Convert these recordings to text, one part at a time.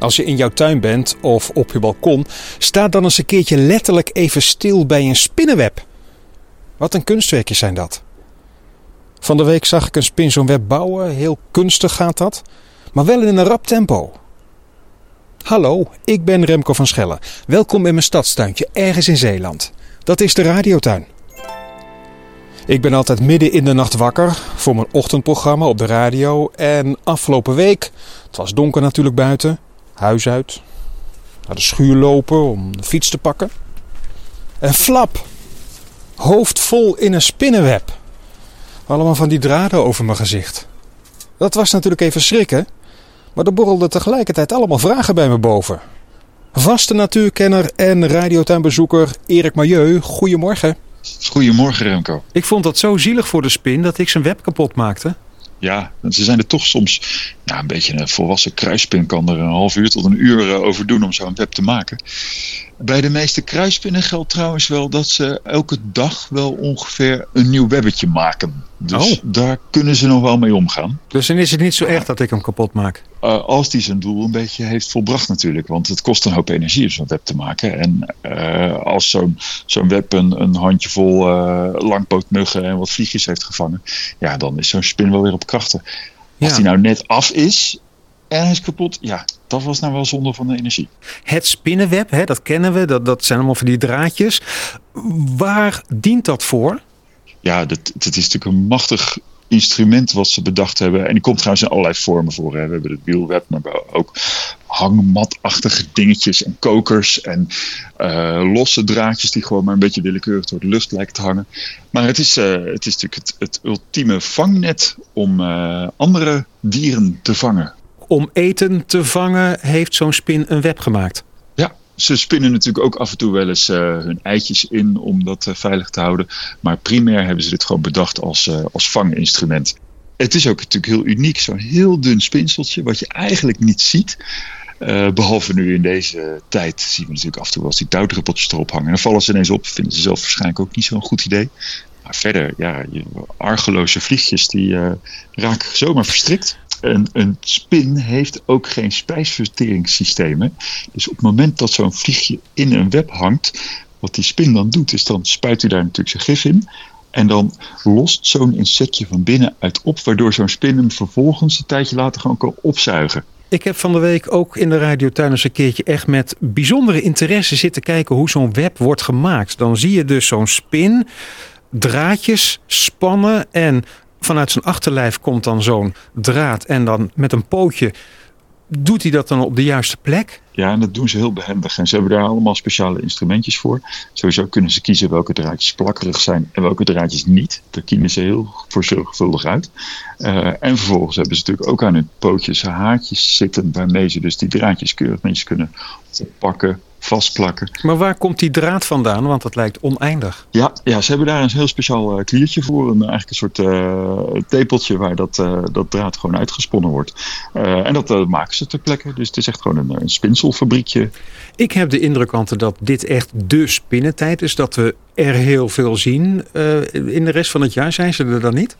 Als je in jouw tuin bent of op je balkon, sta dan eens een keertje letterlijk even stil bij een spinnenweb. Wat een kunstwerkjes zijn dat. Van de week zag ik een spin zo'n web bouwen, heel kunstig gaat dat, maar wel in een rap tempo. Hallo, ik ben Remco van Schellen. Welkom in mijn stadstuintje ergens in Zeeland. Dat is de radiotuin. Ik ben altijd midden in de nacht wakker voor mijn ochtendprogramma op de radio. En afgelopen week, het was donker natuurlijk buiten, huis uit, naar de schuur lopen om de fiets te pakken. En flap, hoofd vol in een spinnenweb. Allemaal van die draden over mijn gezicht. Dat was natuurlijk even schrikken, maar er borrelden tegelijkertijd allemaal vragen bij me boven. Vaste natuurkenner en radiotuinbezoeker Erik Majeu, goedemorgen. Goedemorgen Remco. Ik vond dat zo zielig voor de spin dat ik zijn web kapot maakte. Ja, ze zijn er toch soms. Ja, een beetje een volwassen kruispin kan er een half uur tot een uur eh, over doen om zo'n web te maken. Bij de meeste kruispinnen geldt trouwens wel dat ze elke dag wel ongeveer een nieuw webbetje maken. Dus Oh. daar kunnen ze nog wel mee omgaan. Dus dan is het niet zo erg dat ik hem kapot maak. Uh, als die zijn doel een beetje heeft volbracht natuurlijk. Want het kost een hoop energie om zo'n web te maken. En uh, als zo'n zo'n web een, een handjevol uh, langpootmuggen en wat vliegjes heeft gevangen. Ja, dan is zo'n spin wel weer op krachten. Als die nou net af is en hij is kapot. Ja, dat was nou wel zonde van de energie. Het spinnenweb, hè, dat kennen we, dat, dat zijn allemaal van die draadjes. Waar dient dat voor? Ja, dat, dat is natuurlijk een machtig instrument wat ze bedacht hebben. En die komt trouwens in allerlei vormen voor. Hè. We hebben het wielweb, maar ook hangmatachtige dingetjes en kokers en uh, losse draadjes die gewoon maar een beetje willekeurig door de lucht lijken te hangen. Maar het is, uh, het is natuurlijk het, ultieme vangnet om uh, andere dieren te vangen. Om eten te vangen heeft zo'n spin een web gemaakt. Ze spinnen natuurlijk ook af en toe wel eens uh, hun eitjes in om dat uh, veilig te houden. Maar primair hebben ze dit gewoon bedacht als, uh, als vanginstrument. Het is ook natuurlijk heel uniek, zo'n heel dun spinseltje, wat je eigenlijk niet ziet. Behalve nu in deze tijd zien we natuurlijk af en toe eens die dauwdruppeltjes erop hangen. En dan vallen ze ineens op, vinden ze zelf waarschijnlijk ook niet zo'n goed idee. Maar verder, ja, argeloze vliegjes die raken zomaar verstrikt. En een spin heeft ook geen spijsverteringssystemen. Dus op het moment dat zo'n vliegje in een web hangt, wat die spin dan doet, is dan spuit hij daar natuurlijk zijn gif in. En dan lost zo'n insectje van binnenuit op, waardoor zo'n spin hem vervolgens een tijdje later gewoon kan opzuigen. Ik heb van de week ook in de radiotuin eens een keertje echt met bijzondere interesse zitten kijken hoe zo'n web wordt gemaakt. Dan zie je dus zo'n spin, draadjes spannen en vanuit zijn achterlijf komt dan zo'n draad en dan met een pootje doet hij dat dan op de juiste plek? Ja, en dat doen ze heel behendig. En ze hebben daar allemaal speciale instrumentjes voor. Sowieso kunnen ze kiezen welke draadjes plakkerig zijn en welke draadjes niet. Daar kiezen ze heel zorgvuldig uit. Uh, en vervolgens hebben ze natuurlijk ook aan hun pootjes haartjes zitten... waarmee ze dus die draadjes keurig netjes kunnen oppakken, vastplakken. Maar waar komt die draad vandaan? Want dat lijkt oneindig. Ja, ja ze hebben daar een heel speciaal uh, kliertje voor. Een, eigenlijk een soort uh, tepeltje waar dat, uh, dat draad gewoon uitgesponnen wordt. en dat maken ze ter plekke. Dus het is echt gewoon een, een spinselfabriekje. Ik heb de indruk, Ante, dat dit echt de spinnentijd is. Dat we er heel veel zien. in de rest van het jaar zijn ze er dan niet?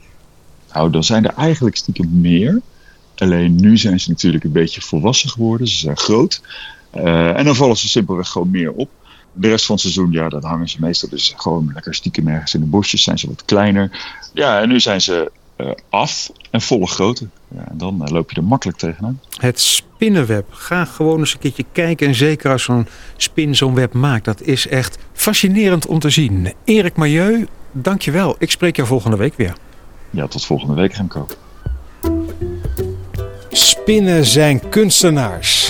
Nou, dan zijn er eigenlijk stiekem meer. Alleen nu zijn ze natuurlijk een beetje volwassen geworden. Ze zijn groot. Uh, en dan vallen ze simpelweg gewoon meer op. De rest van het seizoen, ja, dan hangen ze meestal dus gewoon lekker stiekem ergens in de bosjes. Zijn ze wat kleiner. Ja, en nu zijn ze uh, af en volle grootte. Ja, en dan uh, loop je er makkelijk tegenaan. Het spinnenweb. Ga gewoon eens een keertje kijken. En zeker als zo'n spin zo'n web maakt. Dat is echt fascinerend om te zien. Erik Majeu, dankjewel. Ik spreek jou volgende week weer. Ja, tot volgende week, Remco. Spinnen zijn kunstenaars.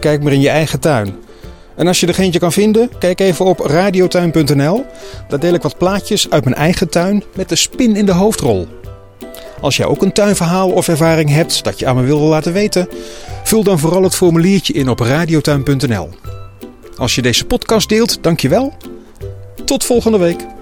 Kijk maar in je eigen tuin. En als je er eentje kan vinden, kijk even op radiotuin.nl. Daar deel ik wat plaatjes uit mijn eigen tuin met de spin in de hoofdrol. Als jij ook een tuinverhaal of ervaring hebt dat je aan me wil laten weten, vul dan vooral het formuliertje in op radiotuin.nl. Als je deze podcast deelt, dankjewel. Tot volgende week.